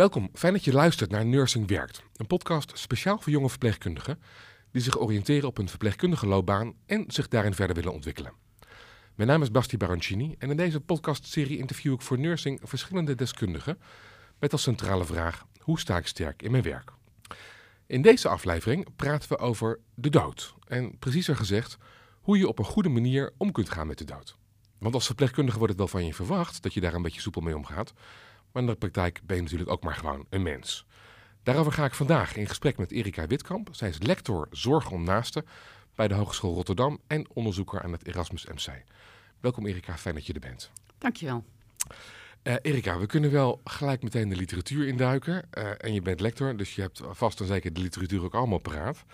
Welkom, fijn dat je luistert naar Nursing Werkt, een podcast speciaal voor jonge verpleegkundigen die zich oriënteren op een verpleegkundige loopbaan en zich daarin verder willen ontwikkelen. Mijn naam is Basti Baroncini en in deze podcastserie interview ik voor Nursing verschillende deskundigen met als centrale vraag: hoe sta ik sterk in mijn werk? In deze aflevering praten we over de dood en preciezer gezegd hoe je op een goede manier om kunt gaan met de dood. Want als verpleegkundige wordt het wel van je verwacht dat je daar een beetje soepel mee omgaat. Maar in de praktijk ben je natuurlijk ook maar gewoon een mens. Daarover ga ik vandaag in gesprek met Erika Witkamp. Zij is lector Zorg om Naasten bij de Hogeschool Rotterdam en onderzoeker aan het Erasmus MC. Welkom Erika, fijn dat je er bent. Dankjewel. Uh, Erika, we kunnen wel gelijk meteen de literatuur induiken. Uh, en je bent lector, dus je hebt vast en zeker de literatuur ook allemaal paraat.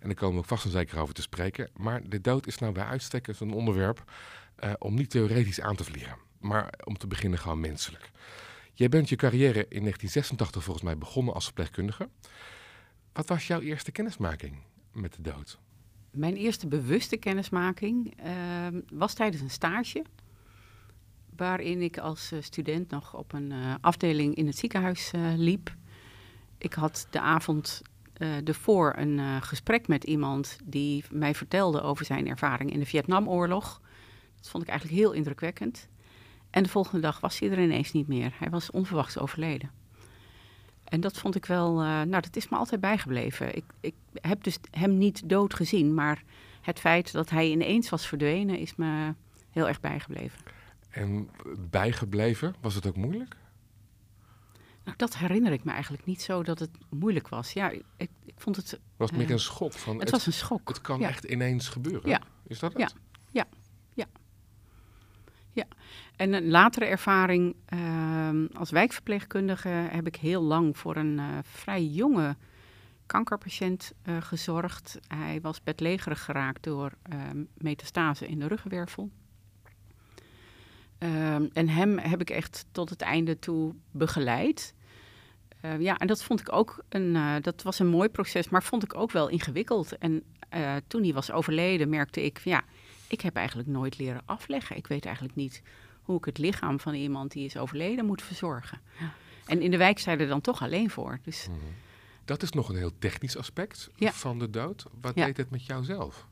En daar komen we ook vast en zeker over te spreken. Maar de dood is nou bij uitstek een onderwerp uh, om niet theoretisch aan te vliegen. Maar om te beginnen gewoon menselijk. Jij bent je carrière in 1986 volgens mij begonnen als verpleegkundige. Wat was jouw eerste kennismaking met de dood? Mijn eerste bewuste kennismaking uh, was tijdens een stage. Waarin ik als uh, student nog op een uh, afdeling in het ziekenhuis uh, liep. Ik had de avond ervoor een gesprek met iemand die mij vertelde over zijn ervaring in de Vietnamoorlog. Dat vond ik eigenlijk heel indrukwekkend. En de volgende dag was hij er ineens niet meer. Hij was onverwachts overleden. En dat vond ik wel, uh, nou, dat is me altijd bijgebleven. Ik, ik heb dus hem niet dood gezien, maar het feit dat hij ineens was verdwenen is me heel erg bijgebleven. En bijgebleven, was het ook moeilijk? Nou, dat herinner ik me eigenlijk niet zo dat het moeilijk was. Ja, ik, ik vond het. Was het meer uh, een schok? Van het, het, was een schok. Het kan ja. echt ineens gebeuren. Ja. Is dat het? Ja, ja, ja. En een latere ervaring uh, als wijkverpleegkundige heb ik heel lang voor een uh, vrij jonge kankerpatiënt uh, gezorgd. Hij was bedlegerig geraakt door ehm, metastase in de ruggenwervel. Ehm, en hem heb ik echt tot het einde toe begeleid. Ja, en dat vond ik ook een, dat was een mooi proces, maar vond ik ook wel ingewikkeld. En toen hij was overleden, merkte ik ja, ik heb eigenlijk nooit leren afleggen. Ik weet eigenlijk niet hoe ik het lichaam van iemand die is overleden moet verzorgen. Ja. En in de wijk je er dan toch alleen voor. Dus... Mm -hmm. Dat is nog een heel technisch aspect ja. van de dood. Wat ja. deed het met jou zelf?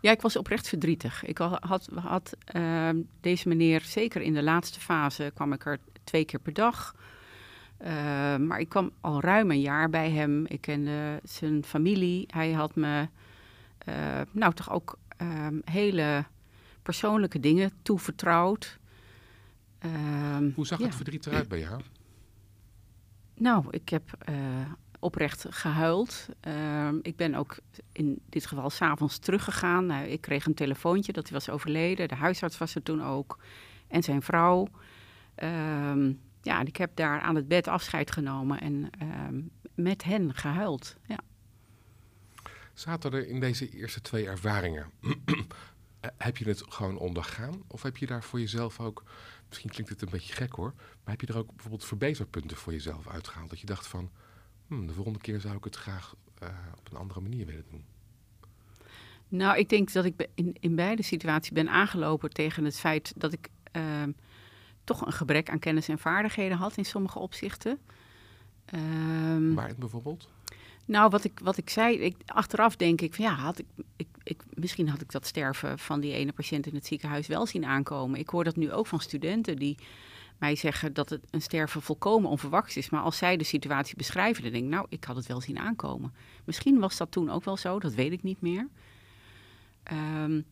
Ja, ik was oprecht verdrietig. Ik had, had uh, deze meneer, zeker in de laatste fase, kwam ik er twee keer per dag. Uh, maar ik kwam al ruim een jaar bij hem. Ik kende zijn familie. Hij had me, uh, nou toch ook um, hele persoonlijke dingen toevertrouwd. Um, Hoe zag ja. het verdriet eruit bij jou? Nou, ik heb uh, oprecht gehuild. Uh, ik ben ook in dit geval s'avonds teruggegaan. Nou, ik kreeg een telefoontje dat hij was overleden. De huisarts was er toen ook. En zijn vrouw. Um, ja, en ik heb daar aan het bed afscheid genomen en met hen gehuild. Ja. Zaten er in deze eerste twee ervaringen, heb je het gewoon ondergaan? Of heb je daar voor jezelf ook, misschien klinkt het een beetje gek hoor, maar heb je er ook bijvoorbeeld verbeterpunten voor jezelf uitgehaald? Dat je dacht van, hmm, de volgende keer zou ik het graag uh, op een andere manier willen doen. Nou, ik denk dat ik in, in beide situaties ben aangelopen tegen het feit dat ik uh, toch een gebrek aan kennis en vaardigheden had in sommige opzichten. Um, Waar bijvoorbeeld? Nou, wat ik, wat ik zei, ik, achteraf denk ik van ja, had ik, ik, ik, misschien had ik dat sterven van die ene patiënt in het ziekenhuis wel zien aankomen. Ik hoor dat nu ook van studenten die mij zeggen dat het een sterven volkomen onverwachts is. Maar als zij de situatie beschrijven, dan denk ik, nou, ik had het wel zien aankomen. Misschien was dat toen ook wel zo, dat weet ik niet meer. Um,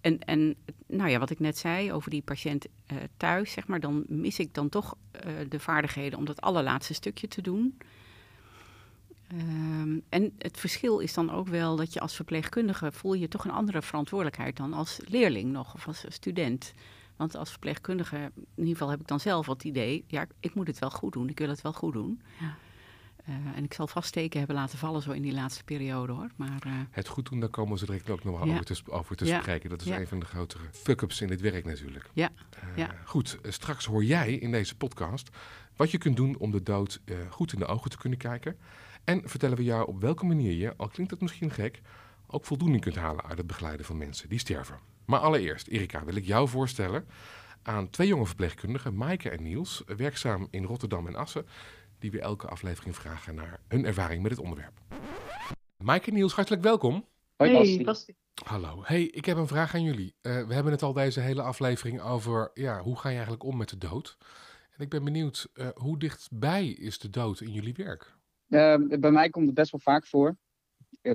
en, en nou ja, wat ik net zei over die patiënt uh, thuis, zeg maar, dan mis ik dan toch uh, de vaardigheden om dat allerlaatste stukje te doen. Um, en het verschil is dan ook wel dat je als verpleegkundige voel je toch een andere verantwoordelijkheid dan als leerling nog of als student. Want als verpleegkundige, in ieder geval heb ik dan zelf het idee, ja, ik moet het wel goed doen, ik wil het wel goed doen. Ja. Uh, en ik zal vast steken hebben laten vallen zo in die laatste periode hoor. Maar, uh, het goed doen, daar komen we zo direct ook nog wel ja. over te, over te ja. spreken. Dat is ja. een van de grotere fuck-ups in het werk natuurlijk. Ja. Uh, ja. Goed, straks hoor jij in deze podcast wat je kunt doen om de dood goed in de ogen te kunnen kijken. En vertellen we jou op welke manier je, al klinkt het misschien gek, ook voldoening kunt halen uit het begeleiden van mensen die sterven. Maar allereerst, Erika, wil ik jou voorstellen aan twee jonge verpleegkundigen, Maaike en Niels, werkzaam in Rotterdam en Assen, die we elke aflevering vragen naar hun ervaring met het onderwerp. Mike en Niels, hartelijk welkom. Hoi, Hey, Basti. Hallo. Hey, ik heb een vraag aan jullie. Eh, we hebben het al deze hele aflevering over, ja, hoe ga je eigenlijk om met de dood? En ik ben benieuwd, eh, hoe dichtbij is de dood in jullie werk? Eh, bij mij komt het best wel vaak voor.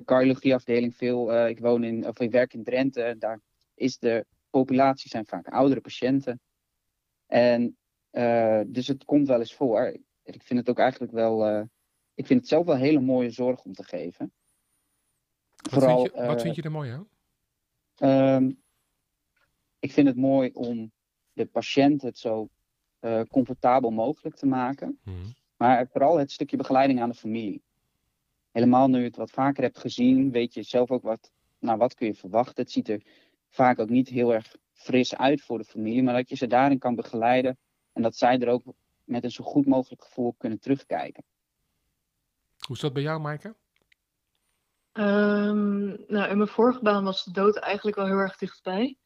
Cardiologieafdeling veel. eh, ik woon in, of ik werk in Drenthe. Daar is de populatie zijn vaak oudere patiënten. En eh, dus het komt wel eens voor. Ik vind het ook eigenlijk wel. eh, ik vind het zelf wel hele mooie zorg om te geven. Wat, vind, je, wat vind je er mooi aan? Ehm, ik vind het mooi om de patiënt het zo comfortabel mogelijk te maken. Mhm. Maar vooral het stukje begeleiding aan de familie. Helemaal nu je het wat vaker hebt gezien, weet je zelf ook wat, nou, wat kun je verwachten. Het ziet er vaak ook niet heel erg fris uit voor de familie, maar dat je ze daarin kan begeleiden en dat zij er ook met een zo goed mogelijk gevoel op kunnen terugkijken. Hoe is dat bij jou, Maaike? Ehm, nou, in mijn vorige baan was de dood eigenlijk wel heel erg dichtbij.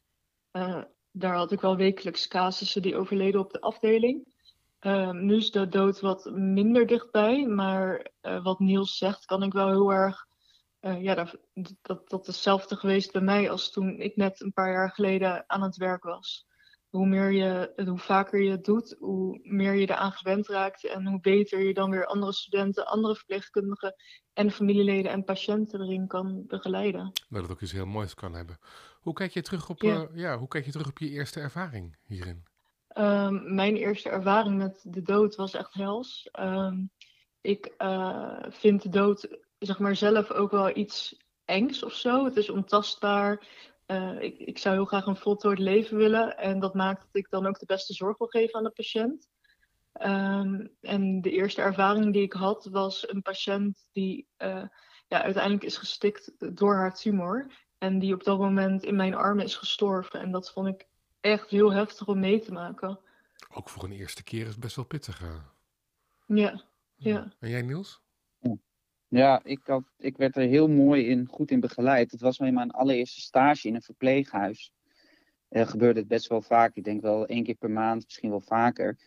Eh, daar had ik wel wekelijks casussen die overleden op de afdeling. Ehm, nu is de dood wat minder dichtbij, maar eh, wat Niels zegt, kan ik wel heel erg. eh, ja, dat, dat, dat is hetzelfde geweest bij mij als toen ik net een paar jaar geleden aan het werk was. Hoe, meer je, hoe vaker je het doet, hoe meer je eraan gewend raakt en hoe beter je dan weer andere studenten, andere verpleegkundigen en familieleden en patiënten erin kan begeleiden. Dat het ook iets heel moois kan hebben. Hoe kijk je terug op, Ja. eh, ja, hoe kijk je, terug op je eerste ervaring hierin? Ehm, mijn eerste ervaring met de dood was echt hels. Ehm, ik eh, vind de dood, zeg maar, zelf ook wel iets engs of zo. Het is ontastbaar. Eh, ik, ik zou heel graag een voltooid leven willen. En dat maakt dat ik dan ook de beste zorg wil geven aan de patiënt. Ehm, en de eerste ervaring die ik had was een patiënt die eh, ja, uiteindelijk is gestikt door haar tumor. En die op dat moment in mijn armen is gestorven. En dat vond ik echt heel heftig om mee te maken. Ook voor een eerste keer is het best wel pittig. eh. Ja, ja. En jij, Niels? Ja, ik, had, ik werd er heel mooi in, goed in begeleid. Het was mijn mijn allereerste stage in een verpleeghuis. Er gebeurde het best wel vaak. Ik denk wel één keer per maand, misschien wel vaker.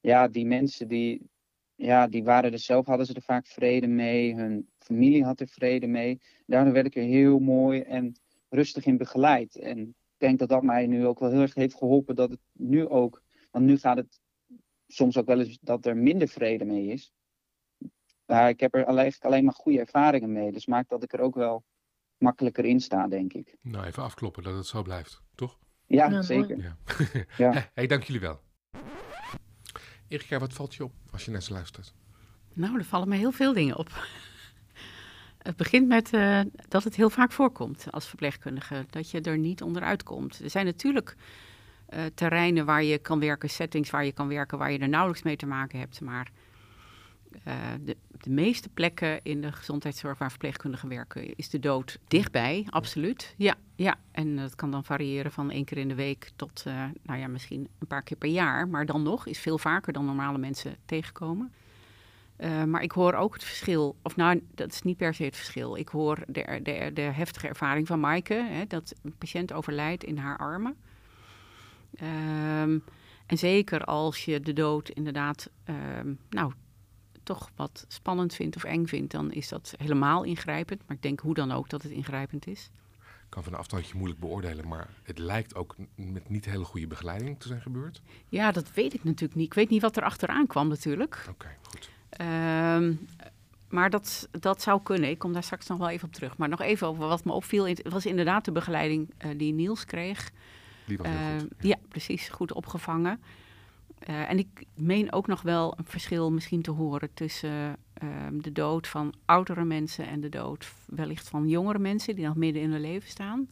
Ja, die mensen die, ja, die waren er zelf, hadden ze er vaak vrede mee. Hun familie had er vrede mee. Daardoor werd ik er heel mooi en rustig in begeleid. En denk dat dat mij nu ook wel heel erg heeft geholpen dat het nu ook... Want nu gaat het soms ook wel eens dat er minder vrede mee is. Maar ik heb er alleen, eigenlijk alleen maar goede ervaringen mee. Dus maakt dat ik er ook wel makkelijker in sta, denk ik. Nou, even afkloppen dat het zo blijft, toch? Ja, zeker. Ja. Ja. hey, dank jullie wel. Erika, wat valt je op als je naar ze luistert? Nou, er vallen me heel veel dingen op. Het begint met eh, dat het heel vaak voorkomt als verpleegkundige, dat je er niet onderuit komt. Er zijn natuurlijk eh, terreinen waar je kan werken, settings waar je kan werken, waar je er nauwelijks mee te maken hebt. Maar eh, de, de meeste plekken in de gezondheidszorg waar verpleegkundigen werken, is de dood dichtbij, absoluut. Ja, ja. en dat kan dan variëren van één keer in de week tot, nou ja, misschien een paar keer per jaar. Maar dan nog is veel vaker dan normale mensen tegenkomen. Uh, maar ik hoor ook het verschil, of nou, dat is niet per se het verschil. Ik hoor de, de, de heftige ervaring van Maaike, hè, dat een patiënt overlijdt in haar armen. Um, en zeker als je de dood inderdaad, um, nou, toch wat spannend vindt of eng vindt, dan is dat helemaal ingrijpend. Maar ik denk hoe dan ook dat het ingrijpend is. Ik kan van een afstandje moeilijk beoordelen, maar het lijkt ook met niet hele goede begeleiding te zijn gebeurd. Ja, dat weet ik natuurlijk niet. Ik weet niet wat er achteraan kwam natuurlijk. Oké, okay, goed. Um, maar dat, dat zou kunnen. Ik kom daar straks nog wel even op terug. Maar nog even over wat me opviel. Het was inderdaad de begeleiding uh, die Niels kreeg. Die was heel uh, goed. Ja. ja, precies. Goed opgevangen. Uh, en ik meen ook nog wel een verschil misschien te horen tussen de dood van oudere mensen en de dood wellicht van jongere mensen die nog midden in hun leven staan.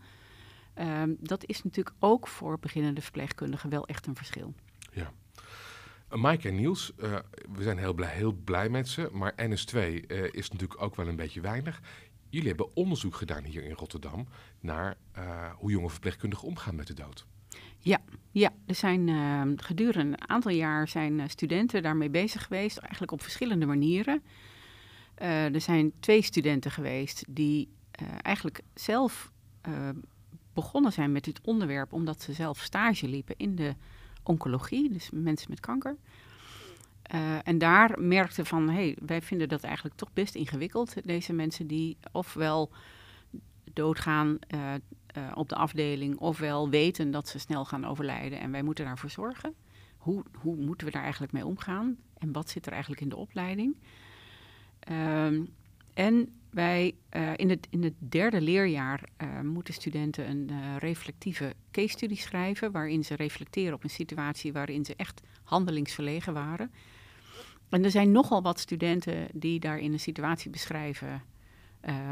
Um, dat is natuurlijk ook voor beginnende verpleegkundigen wel echt een verschil. Ja. Mike en Niels, uh, we zijn heel blij, heel blij met ze, maar NS2 uh, is natuurlijk ook wel een beetje weinig. Jullie hebben onderzoek gedaan hier in Rotterdam naar uh, hoe jonge verpleegkundigen omgaan met de dood. Ja, ja er zijn gedurende een aantal jaar zijn studenten daarmee bezig geweest, eigenlijk op verschillende manieren. Er zijn twee studenten geweest die eigenlijk zelf begonnen zijn met dit onderwerp omdat ze zelf stage liepen in de oncologie, dus mensen met kanker. Eh, en daar merkte van, hé, hey, wij vinden dat eigenlijk toch best ingewikkeld. Deze mensen die ofwel doodgaan uh, uh, op de afdeling, ofwel weten dat ze snel gaan overlijden en wij moeten daarvoor zorgen. Hoe, hoe moeten we daar eigenlijk mee omgaan? En wat zit er eigenlijk in de opleiding? Um, en wij uh, in, het, in het derde leerjaar uh, moeten studenten een uh, reflectieve case study schrijven, waarin ze reflecteren op een situatie waarin ze echt handelingsverlegen waren. En er zijn nogal wat studenten die daarin een situatie beschrijven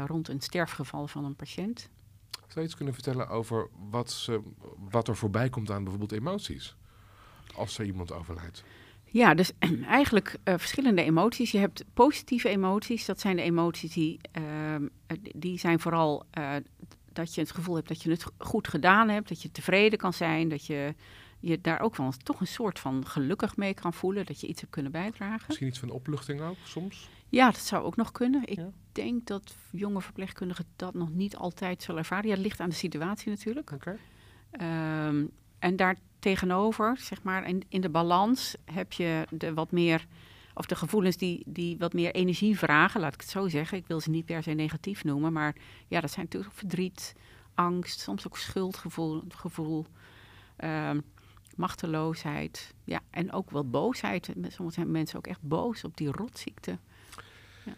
rond een sterfgeval van een patiënt. Zou je iets kunnen vertellen over wat, ze, wat er voorbij komt aan bijvoorbeeld emoties? Als er iemand overlijdt. Ja, dus eigenlijk uh, verschillende emoties. Je hebt positieve emoties. Dat zijn de emoties die, uh, die zijn vooral uh, dat je het gevoel hebt dat je het goed gedaan hebt. Dat je tevreden kan zijn. Dat je je daar ook wel toch een soort van gelukkig mee kan voelen. Dat je iets hebt kunnen bijdragen. Misschien iets van opluchting ook soms? Ja, dat zou ook nog kunnen. Ik ja. denk dat jonge verpleegkundigen dat nog niet altijd zullen ervaren. Ja, ligt aan de situatie natuurlijk. Okay. Um, en daar tegenover, zeg maar, in, in de balans heb je de wat meer, of de gevoelens die, die wat meer energie vragen, laat ik het zo zeggen. Ik wil ze niet per se negatief noemen, maar ja, dat zijn natuurlijk verdriet, angst, soms ook schuldgevoel, gevoel, um, machteloosheid. Ja, en ook wel boosheid. Soms zijn mensen ook echt boos op die rotziekte. Ja.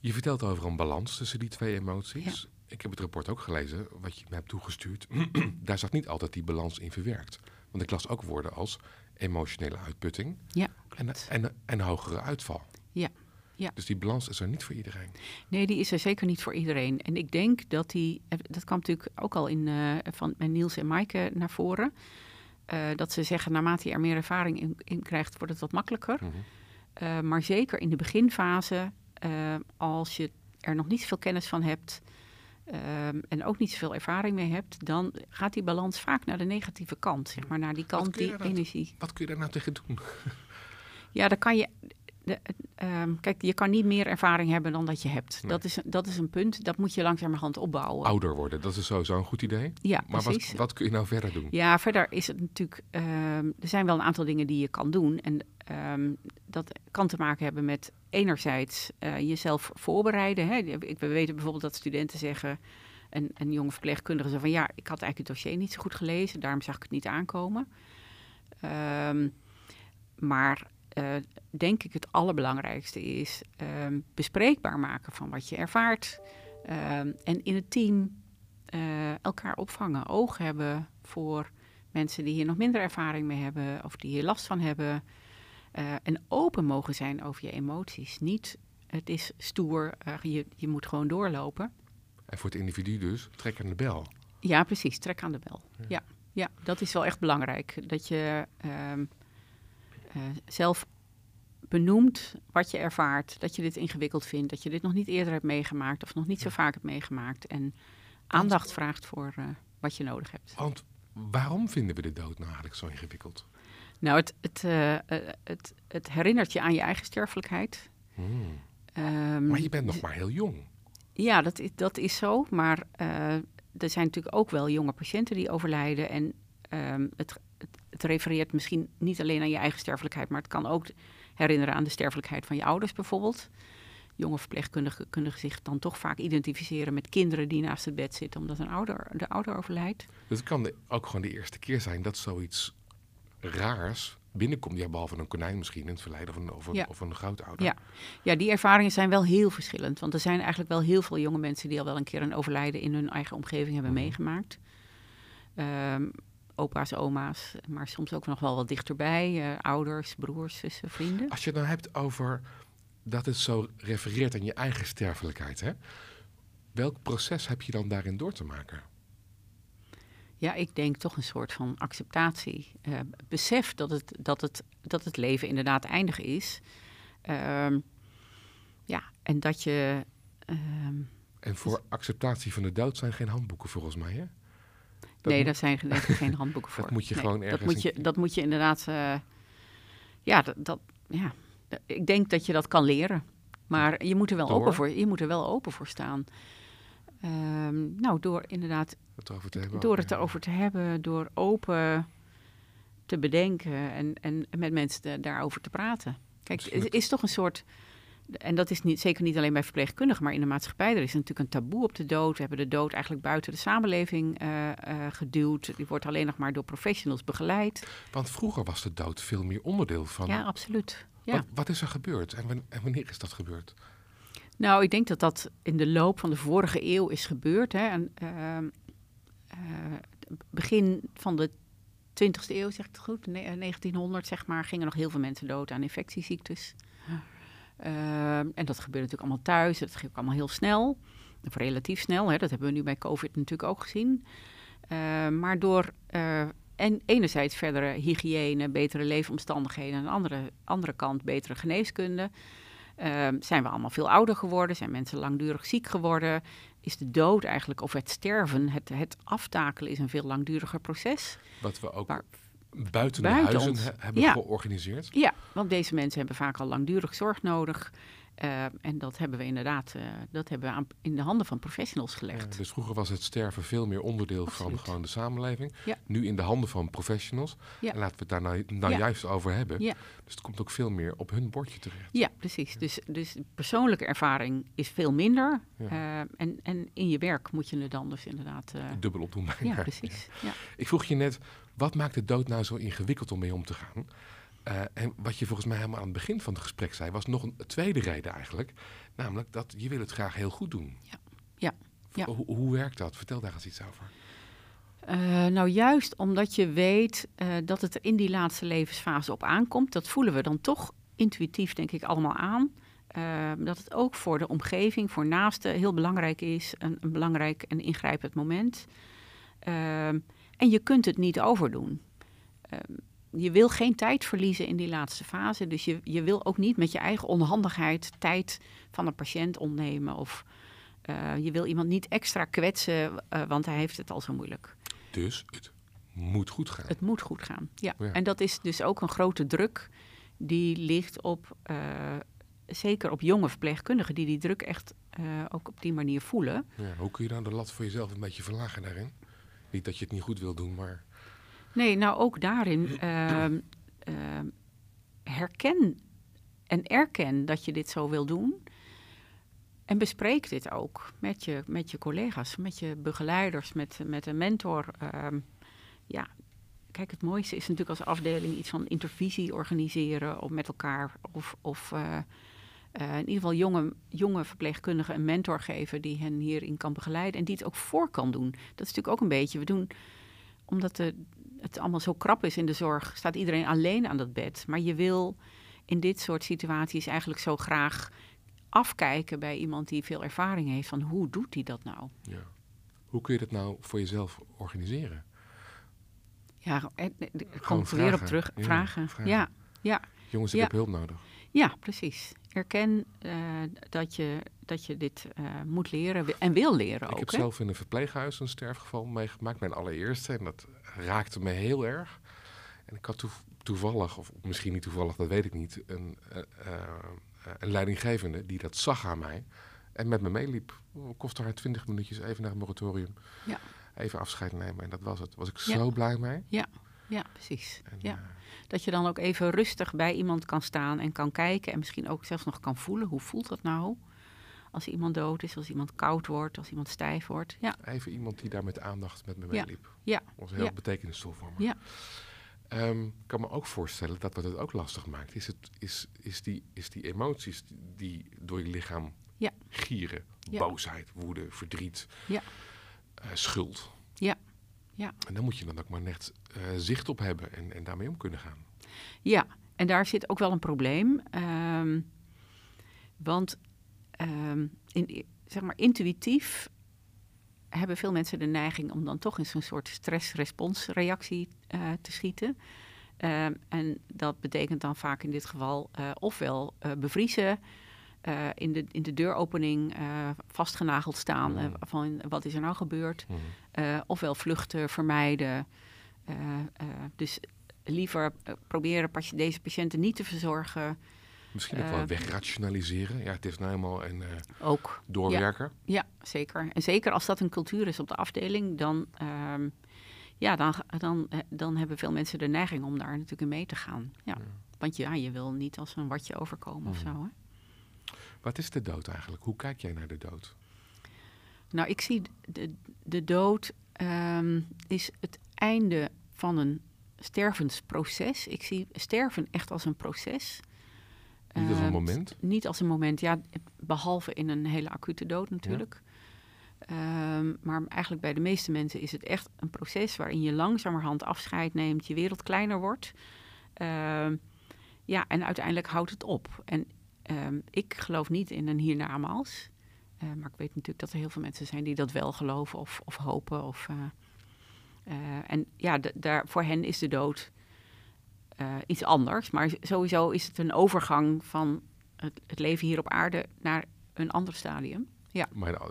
Je vertelt over een balans tussen die twee emoties. Ja. Ik heb het rapport ook gelezen, wat je me hebt toegestuurd. Daar zat niet altijd die balans in verwerkt. Want ik las ook woorden als emotionele uitputting ja, en, en, en hogere uitval. Ja, ja. Dus die balans is er niet voor iedereen. Nee, die is er zeker niet voor iedereen. En ik denk dat die, dat kwam natuurlijk ook al in, uh, van Niels en Maaike naar voren. Uh, dat ze zeggen, naarmate je er meer ervaring in, in krijgt, wordt het wat makkelijker. Mm -hmm. uh, maar zeker in de beginfase, als je er nog niet zoveel kennis van hebt, Um, en ook niet zoveel ervaring mee hebt, dan gaat die balans vaak naar de negatieve kant, zeg maar, naar die kant die nou, energie. Wat kun je daar nou tegen doen? Ja, dan kan je. De, um, kijk, je kan niet meer ervaring hebben dan dat je hebt. Nee. Dat, is, dat is een punt, dat moet je langzamerhand opbouwen. Ouder worden, dat is sowieso een goed idee. Ja, maar wat, wat kun je nou verder doen? Ja, verder is het natuurlijk. Um, er zijn wel een aantal dingen die je kan doen. En um, dat kan te maken hebben met enerzijds uh, jezelf voorbereiden. Hè. We weten bijvoorbeeld dat studenten zeggen. En, en jonge verpleegkundigen zeggen van ja, ik had eigenlijk het dossier niet zo goed gelezen, daarom zag ik het niet aankomen. Um, maar uh, denk ik het allerbelangrijkste is um, bespreekbaar maken van wat je ervaart. En in het team uh, elkaar opvangen, oog hebben voor mensen die hier nog minder ervaring mee hebben of die hier last van hebben. Uh, en open mogen zijn over je emoties. Niet, het is stoer, je, je moet gewoon doorlopen. En voor het individu dus, trek aan de bel. Ja, precies, trek aan de bel. Ja, ja, ja dat is wel echt belangrijk. Dat je um, uh, zelf benoemt wat je ervaart. Dat je dit ingewikkeld vindt. Dat je dit nog niet eerder hebt meegemaakt of nog niet zo vaak hebt meegemaakt. En aandacht vraagt voor wat je nodig hebt. Want waarom vinden we de dood nou eigenlijk zo ingewikkeld? Nou, het, het, uh, het, het herinnert je aan je eigen sterfelijkheid. Hmm. Um, maar je bent nog maar heel jong. Ja, dat is, dat is zo. Maar uh, er zijn natuurlijk ook wel jonge patiënten die overlijden. En um, het, het, refereert misschien niet alleen aan je eigen sterfelijkheid, maar het kan ook herinneren aan de sterfelijkheid van je ouders bijvoorbeeld. Jonge verpleegkundigen kunnen zich dan toch vaak identificeren met kinderen die naast het bed zitten, omdat een ouder, de ouder overlijdt. Dus het kan de, ook gewoon de eerste keer zijn dat zoiets raars binnenkomt. Ja, behalve een konijn misschien in het verleden of een, of een, ja. of een grootouder. Ja. ja, die ervaringen zijn wel heel verschillend. Want er zijn eigenlijk wel heel veel jonge mensen die al wel een keer een overlijden in hun eigen omgeving hebben mm -hmm. meegemaakt. Um, opa's, oma's, maar soms ook nog wel wat dichterbij. Uh, ouders, broers, zussen, vrienden. Als je het dan hebt over dat het zo refereert aan je eigen sterfelijkheid, hè? welk proces heb je dan daarin door te maken? Ja, ik denk toch een soort van acceptatie. Uh, besef dat het, dat, het, dat het leven inderdaad eindig is. Uh, ja, en dat je. Uh, en voor acceptatie van de dood zijn geen handboeken volgens mij, hè? Dat nee, daar zijn geen handboeken voor. dat moet je nee, gewoon ergens... Dat moet je, dat moet je inderdaad... Uh, ja, dat, dat, ja, ik denk dat je dat kan leren. Maar je moet er wel, open voor, je moet er wel open voor staan. Um, nou, door inderdaad het over te hebben, door het erover te hebben, door open te bedenken en, en met mensen daarover te praten. Kijk, het is toch een soort. En dat is niet, zeker niet alleen bij verpleegkundigen, maar in de maatschappij. Er is natuurlijk een taboe op de dood. We hebben de dood eigenlijk buiten de samenleving eh, eh, geduwd. Die wordt alleen nog maar door professionals begeleid. Want vroeger was de dood veel meer onderdeel van... Ja, absoluut. Ja. Wat, wat is er gebeurd en wanneer is dat gebeurd? Nou, ik denk dat dat in de loop van de vorige eeuw is gebeurd. Hè. En, ehm, eh, begin van de 20e eeuw, zeg ik het goed, ne- eh, 1900 zeg maar, gingen nog heel veel mensen dood aan infectieziektes. Ehm, en dat gebeurde natuurlijk allemaal thuis. Dat ging ook allemaal heel snel. Of relatief snel. Hè. Dat hebben we nu bij COVID natuurlijk ook gezien. Ehm, maar door eh, en enerzijds verdere hygiëne, betere leefomstandigheden... en aan de andere, andere kant betere geneeskunde... Ehm, zijn we allemaal veel ouder geworden? Zijn mensen langdurig ziek geworden? Is de dood eigenlijk, of het sterven, het, het aftakelen, is een veel langduriger proces? Wat we ook buiten, de huizen ons. hebben Ja. georganiseerd. Ja, want deze mensen hebben vaak al langdurig zorg nodig. Eh, en dat hebben we inderdaad eh, dat hebben we aan, in de handen van professionals Ja, gelegd. dus vroeger was het sterven veel meer onderdeel van gewoon de samenleving. Ja. Nu in de handen van professionals. Ja. En laten we het daar nou, nou juist over hebben. Ja. Dus het komt ook veel meer op hun bordje terecht. Ja, precies. Dus, dus persoonlijke ervaring is veel minder. Eh, en, en in je werk moet je het dan dus inderdaad... Dubbel opdoen bijna. ja, precies. Ja. Ik vroeg je net, wat maakt de dood nou zo ingewikkeld om mee om te gaan? Eh, en wat je volgens mij helemaal aan het begin van het gesprek zei, was nog een tweede reden eigenlijk. Namelijk dat je wil het graag heel goed doen. Ja. Ja. Ja. Ho- hoe werkt dat? Vertel daar eens iets over. Eh, nou, juist omdat je weet eh, dat het er in die laatste levensfase op aankomt, dat voelen we dan toch intuïtief, denk ik, allemaal aan. Dat het ook voor de omgeving, voor naasten, heel belangrijk is. Een, een belangrijk en ingrijpend moment. En je kunt het niet overdoen. Je wil geen tijd verliezen in die laatste fase. Dus je, je wil ook niet met je eigen onhandigheid tijd van een patiënt ontnemen. Of eh, je wil iemand niet extra kwetsen, eh, want hij heeft het al zo moeilijk. Dus het moet goed gaan. Het moet goed gaan. Ja. Ja. En dat is dus ook een grote druk die ligt op, eh, zeker op jonge verpleegkundigen, die die druk echt ook op die manier voelen. Ja, hoe kun je dan de lat voor jezelf een beetje verlagen daarin? Niet dat je het niet goed wil doen, maar Nee, nou ook daarin ehm, ehm, herken en erken dat je dit zo wil doen. En bespreek dit ook met je, met je collega's, met je begeleiders, met, met een mentor. Ehm, ja, kijk, het mooiste is natuurlijk als afdeling iets van intervisie organiseren of met elkaar. Of, of eh, eh, in ieder geval jonge, jonge verpleegkundigen een mentor geven die hen hierin kan begeleiden. En die het ook voor kan doen. Dat is natuurlijk ook een beetje, we doen, omdat de, het allemaal zo krap is in de zorg, staat iedereen alleen aan dat bed. Maar je wil in dit soort situaties eigenlijk zo graag afkijken bij iemand die veel ervaring heeft van hoe doet hij dat nou? ja. hoe kun je dat nou voor jezelf organiseren? Ja, en- en- ik kom er weer op vragen. terug. Ja, vragen. vragen. Ja, ja, Jongens, ik Ja. heb hulp nodig. Ja, precies. Erken eh, dat, je, dat je dit eh, moet leren en wil leren ik ook. heb hè? zelf in een verpleeghuis een sterfgeval meegemaakt, mijn allereerste. En dat raakte me heel erg. En ik had toe- toevallig, of misschien niet toevallig, dat weet ik niet, een, eh, een leidinggevende die dat zag aan mij. En met me meeliep. Kostte haar twintig minuutjes even naar het moratorium. Ja. Even afscheid nemen en dat was het. Was ik Ja. zo blij mee. Ja, precies. En, Ja. eh, Dat je dan ook even rustig bij iemand kan staan en kan kijken. En misschien ook zelfs nog kan voelen. Hoe voelt dat nou? Als iemand dood is, als iemand koud wordt, als iemand stijf wordt. Ja, even iemand die daar met aandacht met me Ja. meeliep. Ja. was heel Ja. betekenisvol voor me. Ja. Ehm, ik kan me ook voorstellen dat wat het ook lastig maakt, is, het, is, is, die, is die emoties die door je lichaam Ja. gieren. Ja. Boosheid, woede, verdriet, Ja. eh, schuld. Ja. En daar moet je dan ook maar net eh, zicht op hebben en, en daarmee om kunnen gaan. Ja, en daar zit ook wel een probleem. Ehm, want ehm, in, zeg maar intuïtief hebben veel mensen de neiging om dan toch in zo'n soort stress-responsreactie eh, te schieten. Ehm, en dat betekent dan vaak in dit geval eh, ofwel bevriezen, eh, in, de, in de deuropening eh, vastgenageld staan eh, Mm. van wat is er nou gebeurd. Eh, ofwel vluchten vermijden. Eh, eh, dus liever eh, proberen deze patiënten niet te verzorgen. Misschien ook wel Eh, wegrationaliseren. Ja, het is nou helemaal een eh, Ook. doorwerker. Ja, zeker. En zeker als dat een cultuur is op de afdeling, dan, ehm, ja, dan, dan, eh, dan hebben veel mensen de neiging om daar natuurlijk in mee te gaan. Ja. Want ja, je wil niet als een watje overkomen of Mhm. zo. Hè? Wat is de dood eigenlijk? Hoe kijk jij naar de dood? Nou, ik zie de, de dood ehm, is het einde van een stervensproces. Ik zie sterven echt als een proces. Niet als een Ehm, moment? Niet als een moment, ja, behalve in een hele acute dood natuurlijk. Ehm, maar eigenlijk bij de meeste mensen is het echt een proces waarin je langzamerhand afscheid neemt, je wereld kleiner wordt. Ehm, ja, en uiteindelijk houdt het op. En ehm, ik geloof niet in een hiernamaals. Eh, maar ik weet natuurlijk dat er heel veel mensen zijn die dat wel geloven of, of hopen. Of, eh, eh, en ja, daar, voor hen is de dood eh, iets anders. Maar sowieso is het een overgang van het, het leven hier op aarde naar een ander stadium. Maar, eh,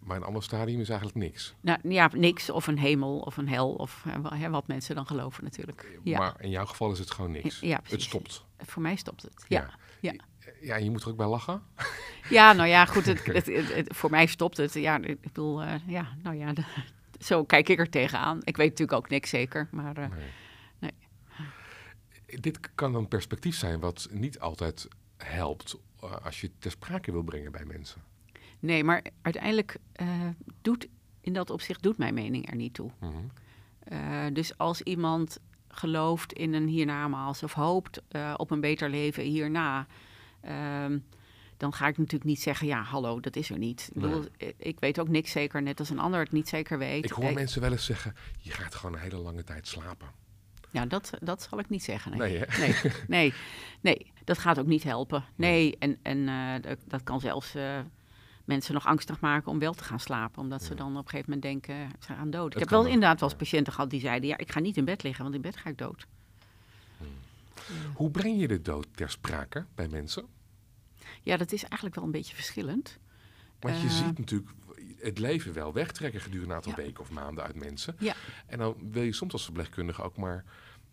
maar een ander stadium is eigenlijk niks. Nou ja, niks of een hemel of een hel of hè, wat mensen dan geloven natuurlijk. Ja, Maar in jouw geval is het gewoon niks. Ja, het stopt. voor mij stopt het. Ja, ja. Ja, je moet er ook bij lachen. ja nou ja, goed, het, het, voor mij stopt het. Ja, ik bedoel, eh, ja, nou ja, de- zo kijk ik er tegenaan. Ik weet natuurlijk ook niks zeker, maar eh, Nee. Nee. Dit kan een perspectief zijn wat niet altijd helpt eh, als je het ter sprake wil brengen bij mensen. nee, maar uiteindelijk doet, in dat opzicht doet mijn mening er niet toe. Mhm. Dus als iemand gelooft in een hiernamaals of hoopt op een beter leven hierna, ehm, dan ga ik natuurlijk niet zeggen, ja, hallo, dat is er niet. Ik, bedoel, ik weet ook niks zeker, net als een ander het niet zeker weet. Ik hoor mensen wel eens zeggen, je gaat gewoon een hele lange tijd slapen. Ja, dat, dat zal ik niet zeggen. Nee, Nee, nee, nee, nee, dat gaat ook niet helpen. Nee, en, en eh, dat, dat kan zelfs eh, mensen nog angstig maken om wel te gaan slapen. Omdat ze dan op een gegeven moment denken, ze gaan dood. Ik heb wel inderdaad wel eens patiënten gehad die zeiden, ja, ik ga niet in bed liggen, want in bed ga ik dood. Hoe breng je de dood ter sprake bij mensen? Ja, dat is eigenlijk wel een beetje verschillend. Want je Eh. ziet natuurlijk het leven wel wegtrekken gedurende een aantal Ja. weken of maanden uit mensen. Ja. En dan wil je soms als verpleegkundige ook maar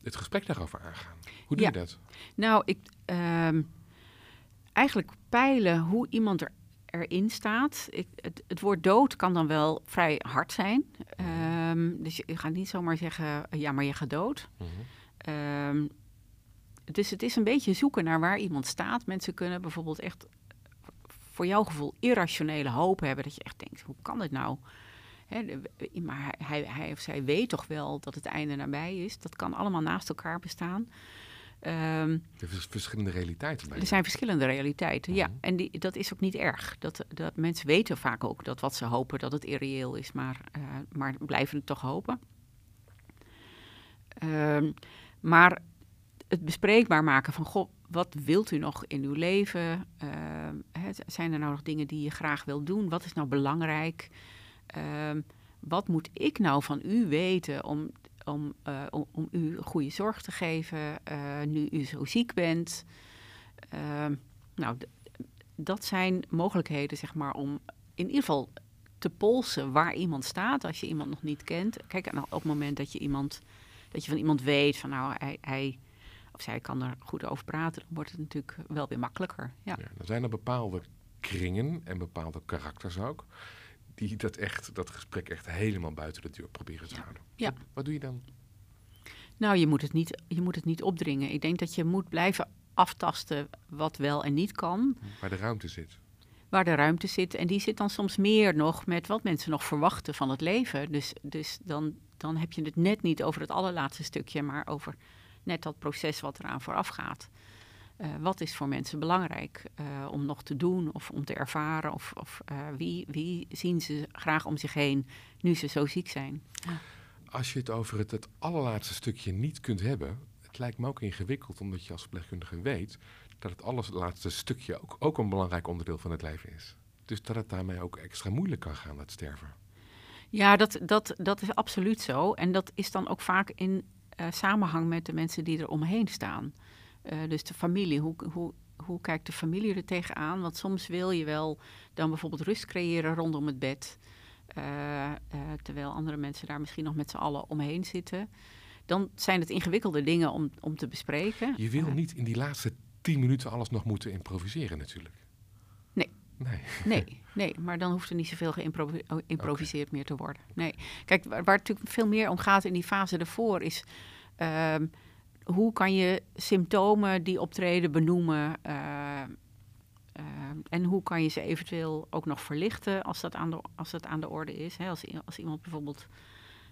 het gesprek daarover aangaan. Hoe doe Ja. je dat? Nou, ik ehm, eigenlijk peilen hoe iemand er, erin staat. Ik, het, het woord dood kan dan wel vrij hard zijn. Ehm, dus je gaat niet zomaar zeggen, ja, maar je gaat dood. Mhm. Ehm, dus het is een beetje zoeken naar waar iemand staat. Mensen kunnen bijvoorbeeld echt voor jouw gevoel irrationele hoop hebben. Dat je echt denkt, hoe kan dit nou? Hè, maar hij, hij, hij of zij weet toch wel dat het einde nabij is. Dat kan allemaal naast elkaar bestaan. Ehm, Er zijn verschillende realiteiten bij. er zijn verschillende realiteiten, ja. Mhm. En die, dat is ook niet erg. Dat, dat mensen weten vaak ook dat wat ze hopen, dat het irreëel is, maar, eh, maar blijven het toch hopen. Ehm, maar het bespreekbaar maken van, goh, wat wilt u nog in uw leven? Ehm, zijn er nou nog dingen die je graag wilt doen? Wat is nou belangrijk? Ehm, wat moet ik nou van u weten om, om, eh, om, u goede zorg te geven eh, nu u zo ziek bent? Ehm, nou, dat zijn mogelijkheden, zeg maar, om in ieder geval te polsen waar iemand staat als je iemand nog niet kent. Kijk, en op het moment dat je iemand, dat je van iemand weet van nou, hij, hij of zij kan er goed over praten, dan wordt het natuurlijk wel weer makkelijker. Ja. Ja, er zijn er bepaalde kringen en bepaalde karakters ook. Die dat, echt, dat gesprek echt helemaal buiten de deur proberen te Ja. houden. Ja. Wat, wat doe je dan? Nou, je moet, het niet, je moet het niet opdringen. Ik denk dat je moet blijven aftasten wat wel en niet kan. Waar de ruimte zit. waar de ruimte zit. En die zit dan soms meer nog met wat mensen nog verwachten van het leven. Dus, dus dan, dan heb je het net niet over het allerlaatste stukje, maar over net dat proces wat eraan vooraf gaat. Eh, wat is voor mensen belangrijk eh, om nog te doen of om te ervaren? Of, of eh, wie, wie zien ze graag om zich heen nu ze zo ziek zijn? Als je het over het, het allerlaatste stukje niet kunt hebben, het lijkt me ook ingewikkeld, omdat je als verpleegkundige weet dat het allerlaatste stukje ook, ook een belangrijk onderdeel van het leven is. Dus dat het daarmee ook extra moeilijk kan gaan, dat sterven. Ja, dat, dat, dat is absoluut zo. En dat is dan ook vaak in samenhang met de mensen die er omheen staan. Eh, dus de familie, hoe, hoe, hoe kijkt de familie er tegenaan? Want soms wil je wel dan bijvoorbeeld rust creëren rondom het bed. eh, eh, terwijl andere mensen daar misschien nog met z'n allen omheen zitten. Dan zijn het ingewikkelde dingen om, om te bespreken. Je wil Eh, niet in die laatste tien minuten alles nog moeten improviseren natuurlijk. Nee. Nee. Nee, nee, maar dan hoeft er niet zoveel geïmproviseerd meer te worden. Nee. Kijk, waar, waar het natuurlijk veel meer om gaat in die fase ervoor is... ehm, hoe kan je symptomen die optreden benoemen? eh, eh, en hoe kan je ze eventueel ook nog verlichten als dat aan de, als dat aan de orde is? Hè? Als, als iemand bijvoorbeeld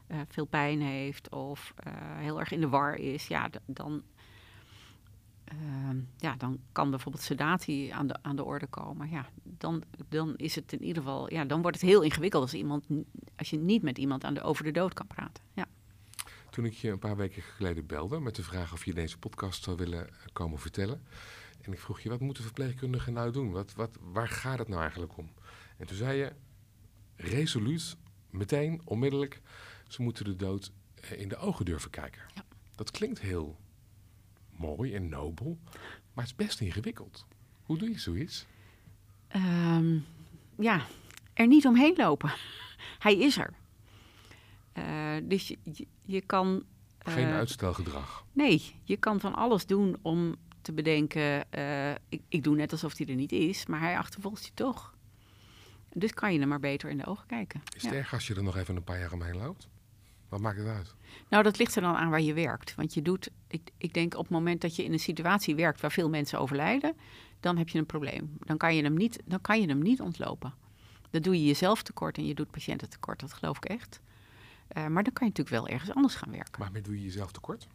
eh, veel pijn heeft of eh, heel erg in de war is, ja, dan, ehm, ja, dan kan bijvoorbeeld sedatie aan de, aan de orde komen. Ja, dan, dan is het in ieder geval, ja, dan wordt het heel ingewikkeld als, iemand, als je niet met iemand aan de, over de dood kan praten. Toen ik je een paar weken geleden belde met de vraag of je deze podcast zou willen komen vertellen. En ik vroeg je, wat moeten verpleegkundigen nou doen? Wat, wat, waar gaat het nou eigenlijk om? En toen zei je, resoluut, meteen, onmiddellijk, ze moeten de dood eh, in de ogen durven kijken. Ja. Dat klinkt heel mooi en nobel, maar het is best ingewikkeld. Hoe doe je zoiets? Ehm, ja, er niet omheen lopen. Hij is er. Eh, dus je, je, kan. Geen eh, uitstelgedrag. Nee, je kan van alles doen om te bedenken. eh, ik, ik doe net alsof hij er niet is, maar hij achtervolgt je toch. Dus kan je hem maar beter in de ogen kijken. Is Ja. het erg als je er nog even een paar jaar omheen loopt? Wat maakt het uit? Nou, dat ligt er dan aan waar je werkt. Want je doet, ik, ik denk op het moment dat je in een situatie werkt waar veel mensen overlijden, dan heb je een probleem. Dan kan je hem niet, dan kan je hem niet ontlopen. Dan doe je jezelf tekort en je doet patiënten tekort, dat geloof ik echt. Eh, maar dan kan je natuurlijk wel ergens anders gaan werken. Maar doe je jezelf tekort?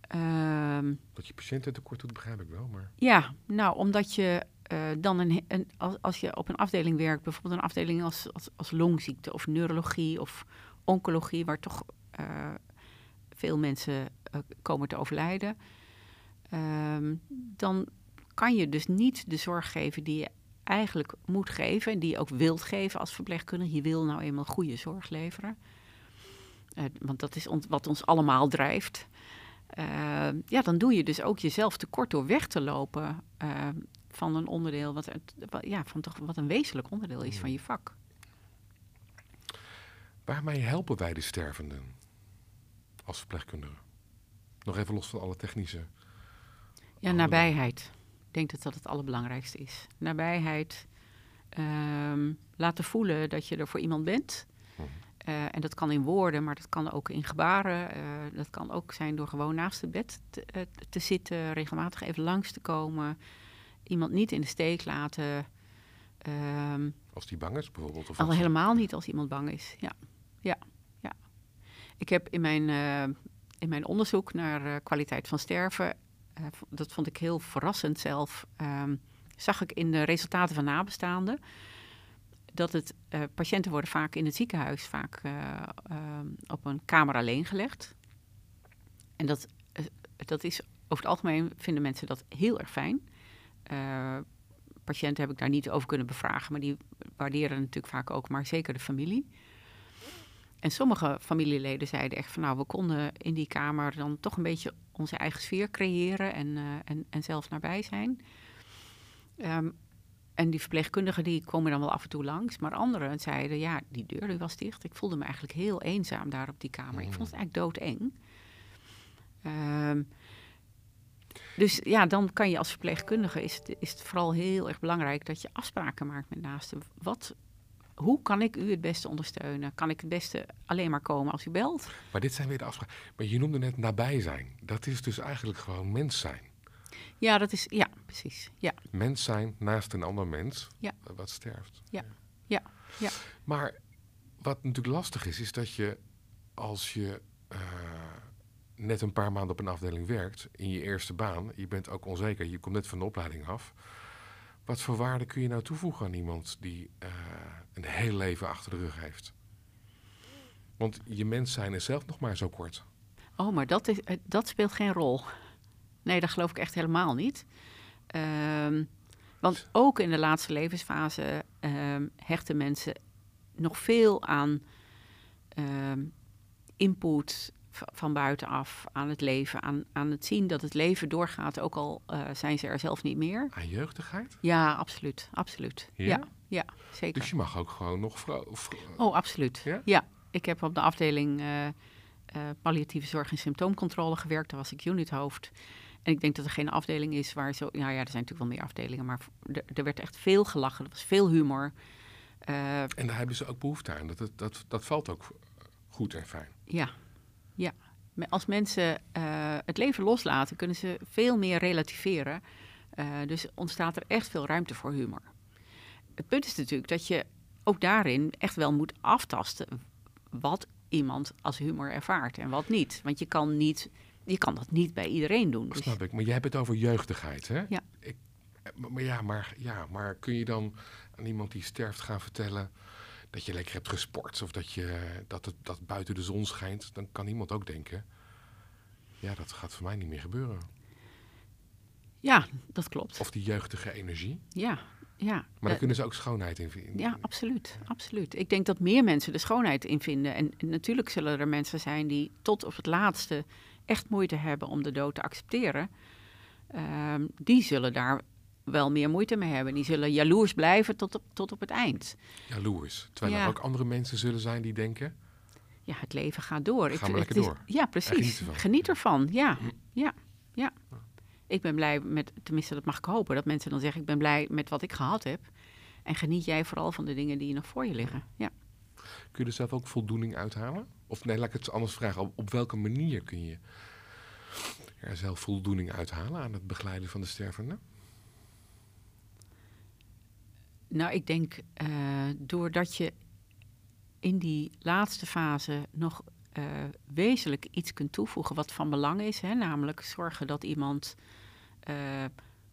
Ehm, Dat je patiënten tekort doet, begrijp ik wel. Maar ja, nou, omdat je eh, dan een, een, als, als je op een afdeling werkt, bijvoorbeeld een afdeling als, als, als longziekte of neurologie of oncologie, waar toch eh, veel mensen komen te overlijden, ehm, dan kan je dus niet de zorg geven die je eigenlijk moet geven en die je ook wilt geven als verpleegkundige. Je wil nou eenmaal goede zorg leveren. Eh, want dat is wat ons allemaal drijft. Eh, ja, dan doe je dus ook jezelf tekort door weg te lopen eh, van een onderdeel, wat, ja, van toch wat een wezenlijk onderdeel is van je vak. waarmee helpen wij de stervenden als verpleegkundigen? Nog even los van alle technische. Ja, nabijheid. Ik denk dat dat het allerbelangrijkste is. Nabijheid. ehm, laten voelen dat je er voor iemand bent. Mhm. Eh, en dat kan in woorden, maar dat kan ook in gebaren. eh, dat kan ook zijn door gewoon naast het bed te, eh, te zitten, regelmatig even langs te komen. Iemand niet in de steek laten. Ehm, Als die bang is bijvoorbeeld. Of Al helemaal niet als iemand bang is. Ja, ja, ja. Ik heb in mijn, in mijn onderzoek naar kwaliteit van sterven, eh, dat vond ik heel verrassend zelf, ehm, zag ik in de resultaten van nabestaanden dat het, eh, patiënten worden vaak in het ziekenhuis vaak eh, ehm, op een kamer alleen gelegd. En dat, dat is over het algemeen vinden mensen dat heel erg fijn. Patiënten heb ik daar niet over kunnen bevragen, maar die waarderen natuurlijk vaak ook, maar zeker de familie. En sommige familieleden zeiden echt van nou, we konden in die kamer dan toch een beetje onze eigen sfeer creëren en, eh, en, en zelf nabij zijn. Ehm, en die verpleegkundigen die komen dan wel af en toe langs, maar anderen zeiden ja, die deur die was dicht. Ik voelde me eigenlijk heel eenzaam daar op die kamer. Ik vond het eigenlijk doodeng. Ehm, dus ja, dan kan je als verpleegkundige, is het, is het vooral heel erg belangrijk dat je afspraken maakt met naasten. Wat, hoe kan ik u het beste ondersteunen? Kan ik het beste alleen maar komen als u belt? Maar dit zijn weer de afspraken. Maar je noemde net nabij zijn. Dat is dus eigenlijk gewoon mens zijn. Ja, dat is, ja, precies. Ja, Mens zijn naast een ander mens Ja. wat sterft. Ja. Ja. Ja. Maar wat natuurlijk lastig is, is dat je als je eh, net een paar maanden op een afdeling werkt, in je eerste baan, je bent ook onzeker, je komt net van de opleiding af. Wat voor waarde kun je nou toevoegen aan iemand die eh, een heel leven achter de rug heeft? Want je mens zijn is zelf nog maar zo kort. Oh, maar dat, is, eh, dat speelt geen rol. Nee, dat geloof ik echt helemaal niet. Ehm, want ook in de laatste levensfase ehm, hechten mensen nog veel aan ehm, input van buitenaf, aan het leven, aan, aan het zien dat het leven doorgaat, ook al eh, zijn ze er zelf niet meer. Aan jeugdigheid? Ja, absoluut, absoluut. Ja? Ja, ja, zeker. Dus je mag ook gewoon nog vrouw. vrouw- Oh, absoluut. Ja? Ja? ik heb op de afdeling eh, eh, palliatieve zorg en symptoomcontrole gewerkt. Daar was ik unithoofd. En ik denk dat er geen afdeling is waar zo... Nou ja, er zijn natuurlijk wel meer afdelingen, maar er, er werd echt veel gelachen. Er was veel humor. En daar hebben ze ook behoefte aan. Dat, dat, dat, dat valt ook goed en fijn. ja, ja, Als mensen eh, het leven loslaten, kunnen ze veel meer relativeren. Eh, dus ontstaat er echt veel ruimte voor humor. Het punt is natuurlijk dat je ook daarin echt wel moet aftasten wat iemand als humor ervaart en wat niet. Want je kan, niet, je kan dat niet bij iedereen doen. Dus, Snap ik. Maar jij hebt het over jeugdigheid, hè? Ja. Ik, eh, maar ja, maar, ja, maar kun je dan aan iemand die sterft gaan vertellen dat je lekker hebt gesport of dat, je, dat het dat buiten de zon schijnt? Dan kan iemand ook denken, ja, dat gaat voor mij niet meer gebeuren. ja, dat klopt. Of die jeugdige energie. Ja, ja. Maar daar Eh, kunnen ze ook schoonheid in vinden. Ja, absoluut, absoluut. Ik denk dat meer mensen de schoonheid in vinden. En, en natuurlijk zullen er mensen zijn die tot op het laatste echt moeite hebben om de dood te accepteren. Ehm, die zullen daar wel meer moeite mee hebben. Die zullen jaloers blijven tot op, tot op het eind. Jaloers. Terwijl Ja. er ook andere mensen zullen zijn die denken, Ja, het leven gaat door. Ga maar het lekker is- door. Ja, precies. geniet ervan. Geniet ervan, ja. ja. ja. Ik ben blij met, tenminste dat mag ik hopen, dat mensen dan zeggen ik ben blij met wat ik gehad heb. En geniet jij vooral van de dingen die nog voor je liggen. Ja. kun je er zelf ook voldoening uithalen? Of nee, laat ik het anders vragen. Op, op welke manier kun je er zelf voldoening uithalen aan het begeleiden van de stervende? Nou, ik denk eh, doordat je in die laatste fase nog eh, wezenlijk iets kunt toevoegen wat van belang is. Hè, namelijk zorgen dat iemand eh,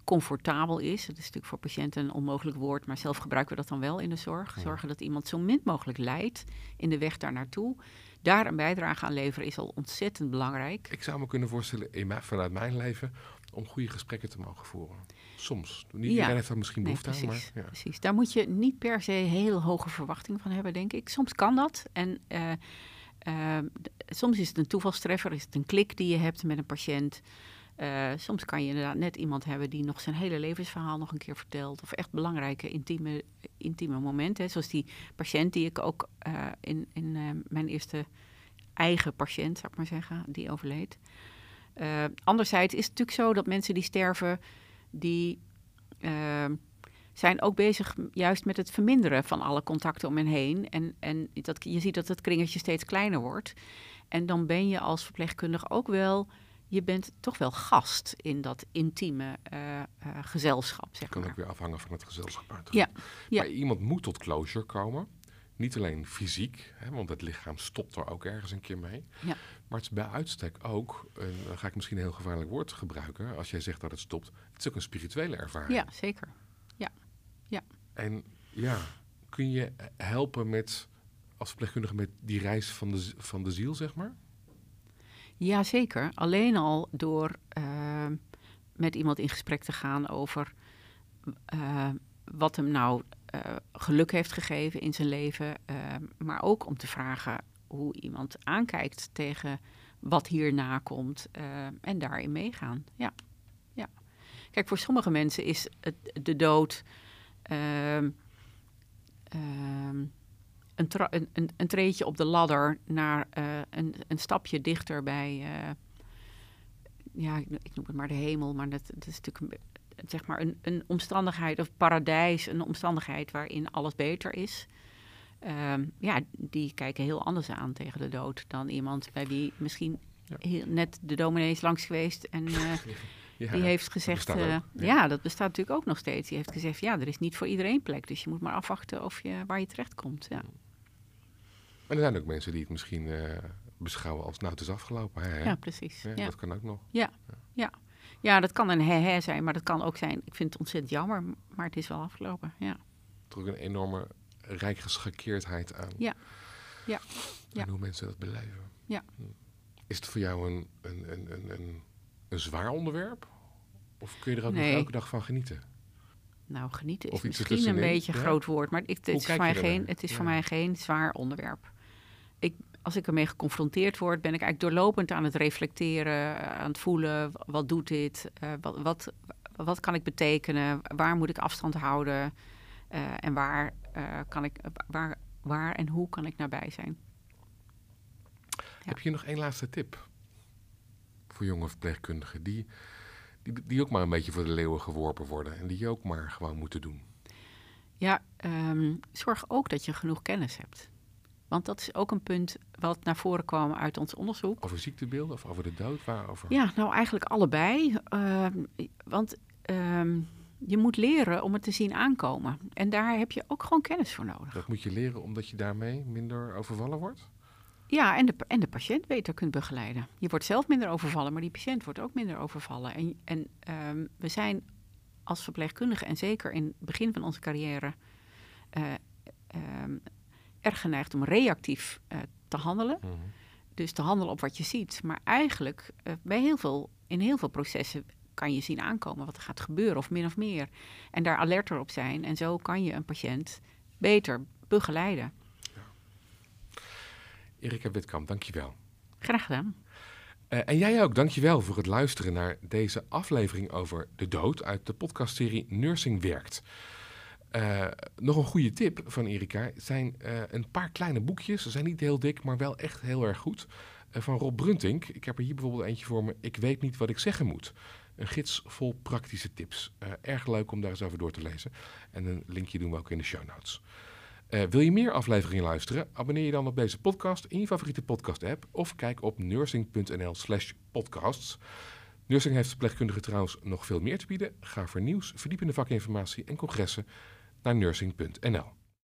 comfortabel is. Dat is natuurlijk voor patiënten een onmogelijk woord, maar zelf gebruiken we dat dan wel in de zorg. Zorgen dat iemand zo min mogelijk lijdt in de weg daar naartoe. Daar een bijdrage aan leveren is al ontzettend belangrijk. Ik zou me kunnen voorstellen, in mijn- vanuit mijn leven, om goede gesprekken te mogen voeren. Soms. Niet iedereen heeft daar misschien Nee, behoefte aan, maar ja. precies. Daar moet je niet per se heel hoge verwachtingen van hebben, denk ik. Soms kan dat. En eh, eh, soms is het een toevalstreffer, is het een klik die je hebt met een patiënt. Eh, soms kan je inderdaad net iemand hebben die nog zijn hele levensverhaal nog een keer vertelt. Of echt belangrijke, intieme, intieme momenten. Hè. Zoals die patiënt die ik ook in, in mijn eerste eigen patiënt, zou ik maar zeggen, die overleed. Anderzijds is het natuurlijk zo dat mensen die sterven, die eh, zijn ook bezig juist met het verminderen van alle contacten om hen heen. En, en dat, je ziet dat het kringetje steeds kleiner wordt. En dan ben je als verpleegkundige ook wel, je bent toch wel gast in dat intieme eh, eh, gezelschap, zeg kan maar. ook weer afhangen van het gezelschap. uit. Ja, ja. Maar iemand moet tot closure komen. Niet alleen fysiek, hè, want het lichaam stopt er ook ergens een keer mee. Ja. Maar het is bij uitstek ook, en dan ga ik misschien een heel gevaarlijk woord gebruiken, als jij zegt dat het stopt. Het is ook een spirituele ervaring. Ja, zeker. En ja, kun je helpen met, als verpleegkundige met die reis van de, van de ziel, zeg maar? Ja, zeker. Alleen al door eh, met iemand in gesprek te gaan over eh, wat hem nou eh, geluk heeft gegeven in zijn leven. maar ook om te vragen hoe iemand aankijkt tegen wat hierna komt en daarin meegaan. Ja. ja. Kijk, voor sommige mensen is het, de dood ehm, ehm, een, een, een, een treedje op de ladder naar eh, een, een stapje dichter bij, eh, ja, ik, ik noem het maar de hemel, maar dat, dat is natuurlijk een, zeg maar een, een omstandigheid of paradijs, een omstandigheid waarin alles beter is. Ehm, ja, die kijken heel anders aan tegen de dood dan iemand bij wie misschien Ja. heel, net de dominee is langs geweest en eh, Ja, die heeft gezegd, eh, ja. ja. dat bestaat natuurlijk ook nog steeds. Die heeft gezegd, ja, er is niet voor iedereen plek, dus je moet maar afwachten of je, waar je terechtkomt. Ja, En er zijn ook mensen die het misschien eh, beschouwen als, nou, het is afgelopen. Hè, hè? ja precies. Ja, Ja. Dat kan ook nog. ja, dat kan een hè-hè zijn, maar dat kan ook zijn, ik vind het ontzettend jammer, maar het is wel afgelopen. Ja, ook een enorme rijkgeschakeerdheid aan. Ja. Ja. Aan Ja. hoe mensen dat beleven. Ja. Hm. Is het voor jou een, een, een, een, een, een zwaar onderwerp? Of kun je er ook nog elke dag van genieten? nou, genieten is misschien een beetje een ja. groot woord, maar ik, het is, voor mij, geen, het is Ja. voor mij geen zwaar onderwerp. Ik, als ik ermee geconfronteerd word, ben ik eigenlijk doorlopend aan het reflecteren, aan het voelen, wat doet dit, Eh, wat, wat, wat kan ik betekenen, waar moet ik afstand houden eh, en waar, eh, kan ik, waar, waar en hoe kan ik nabij zijn. Heb je nog één laatste tip? Voor jonge verpleegkundigen die, die, die ook maar een beetje voor de leeuwen geworpen worden. En die je ook maar gewoon moeten doen. Ja, ehm, zorg ook dat je genoeg kennis hebt. Want dat is ook een punt wat naar voren kwam uit ons onderzoek. Over ziektebeelden of over de dood? Waarover? Ja, nou eigenlijk allebei. Ehm, want ehm, je moet leren om het te zien aankomen. En daar heb je ook gewoon kennis voor nodig. Dat moet je leren omdat je daarmee minder overvallen wordt? Ja, en de, en de patiënt beter kunt begeleiden. Je wordt zelf minder overvallen, maar die patiënt wordt ook minder overvallen. En, en ehm, we zijn als verpleegkundige, en zeker in het begin van onze carrière, uh, erg geneigd om reactief uh, te handelen. Mhm. Dus te handelen op wat je ziet. Maar eigenlijk, uh, bij heel veel, in heel veel processen kan je zien aankomen wat er gaat gebeuren, of min of meer. En daar alerter op zijn. En zo kan je een patiënt beter begeleiden. Erika Witkamp, dankjewel. Graag gedaan. Uh, en jij ook, dankjewel voor het luisteren naar deze aflevering over de dood uit de podcastserie Nursing Werkt. Uh, nog een goede tip van Erika zijn uh, een paar kleine boekjes. Ze zijn niet heel dik, maar wel echt heel erg goed. van Rob Bruntink. Ik heb er hier bijvoorbeeld eentje voor me. Ik weet niet wat ik zeggen moet. Een gids vol praktische tips. erg leuk om daar eens over door te lezen. En een linkje doen we ook in de show notes. Uh, wil je meer afleveringen luisteren? Abonneer je dan op deze podcast in je favoriete podcast-app of kijk op nursing.nl/slash podcasts. Nursing heeft verpleegkundigen trouwens nog veel meer te bieden. Ga voor nieuws, verdiepende vakinformatie en congressen naar nursing.nl.